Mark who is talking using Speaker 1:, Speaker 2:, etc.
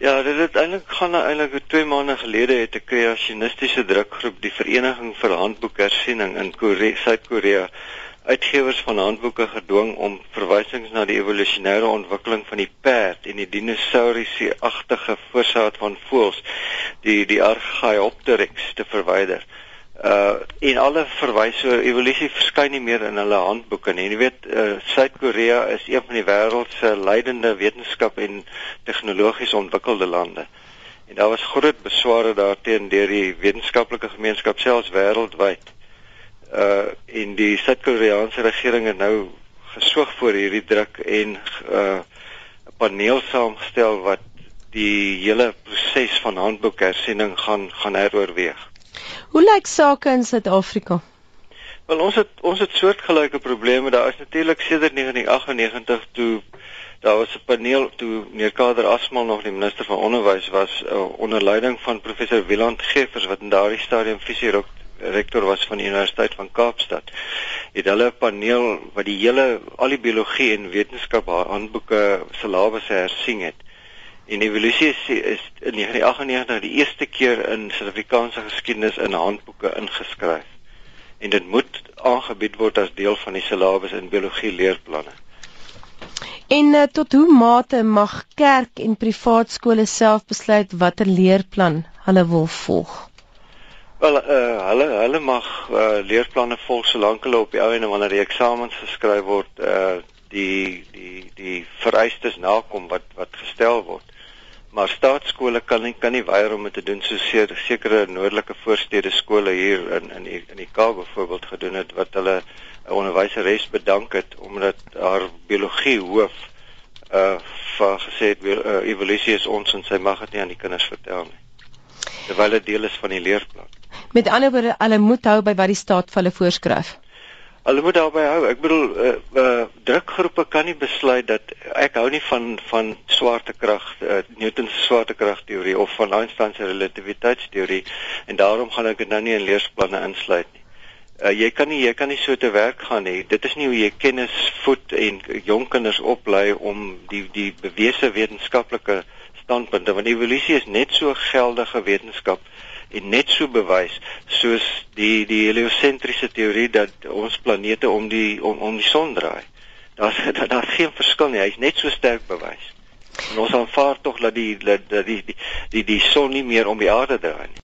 Speaker 1: Ja, dit het eintlik gaan eintlik 2 maande gelede het 'n kreasionistiese drukgroep die Vereniging vir Handboekersiening in Suid-Korea uitgewers van handboeke gedwing om verwysings na die evolusionêre ontwikkeling van die perd en die dinosourus-agtige voorsaat van voëls, die die Archaeopteryx te verwyder uh en alle verwyse oor evolusie verskyn nie meer in hulle handboeke nie. Jy weet, uh Suid-Korea is een van die wêreld se leidende wetenskap en tegnologies ontwikkelde lande. En daar was groot besware daarteen deur die wetenskaplike gemeenskap selfs wêreldwyd. Uh en die Suid-Koreaanse regering het nou gesoog voor hierdie druk en uh 'n paneel saamgestel wat die hele proses van handboekhersiening gaan gaan heroorweeg.
Speaker 2: Hoe lyk sake in Suid-Afrika?
Speaker 1: Wel ons het ons het soortgelyke probleme. Daar is natuurlik sedert 1998 toe daar was 'n paneel toe meneer Kader Asmal nog die minister van onderwys was uh, onder leiding van professor Wieland Geffers wat in daardie stadium fisies rektor was van die Universiteit van Kaapstad. Het hulle 'n paneel wat die hele al die biologie en wetenskap handboeke syllabus hersien het. En evolusie is, is in 1998 die eerste keer in Suid-Afrikaanse geskiedenis in handboeke ingeskryf. En dit moet aangebied word as deel van die syllabus in biologie leerplanne.
Speaker 2: En uh, tot hoe mate mag kerk en privaat skole self besluit watter leerplan hulle wil volg?
Speaker 1: Wel, uh, hulle hulle mag uh, leerplanne volg solank hulle op die ou en wanneer die eksamens geskryf word, uh, die die die vereistes nakom wat wat gestel word maar staatskole kan nie kan nie weier om dit te doen soos sekere noordelike voorstede skole hier in in die, in die Kaap byvoorbeeld gedoen het wat hulle 'n onderwyseres bedank het omdat haar biologie hoof uh vir gesê het uh, evolusie is ons en sy mag dit nie aan die kinders vertel nie. Terwyl dit deel is van die leerplan.
Speaker 2: Met ander woorde hulle moet hou by wat die staat vir hulle voorskryf
Speaker 1: Hulle moet daarby hou. Ek bedoel uh, uh drukgroepe kan nie besluit dat ek hou nie van van swaartekrag uh, Newton se swaartekragteorie of van Einstein se relativiteitsteorie en daarom gaan ek dit nou nie in leerplanne insluit nie. Uh jy kan nie jy kan nie so te werk gaan nie. Dit is nie hoe jy kennis voed en jong kinders oplei om die die bewese wetenskaplike standpunte want evolusie is net so geldige wetenskap en net so bewys soos die die heliosentriese teorie dat ons planete om die om, om die son draai. Daar's daar's daar geen verskil nie. Hy's net so sterk bewys. En ons aanvaar tog dat die dat die die die, die son nie meer om die aarde draai nie.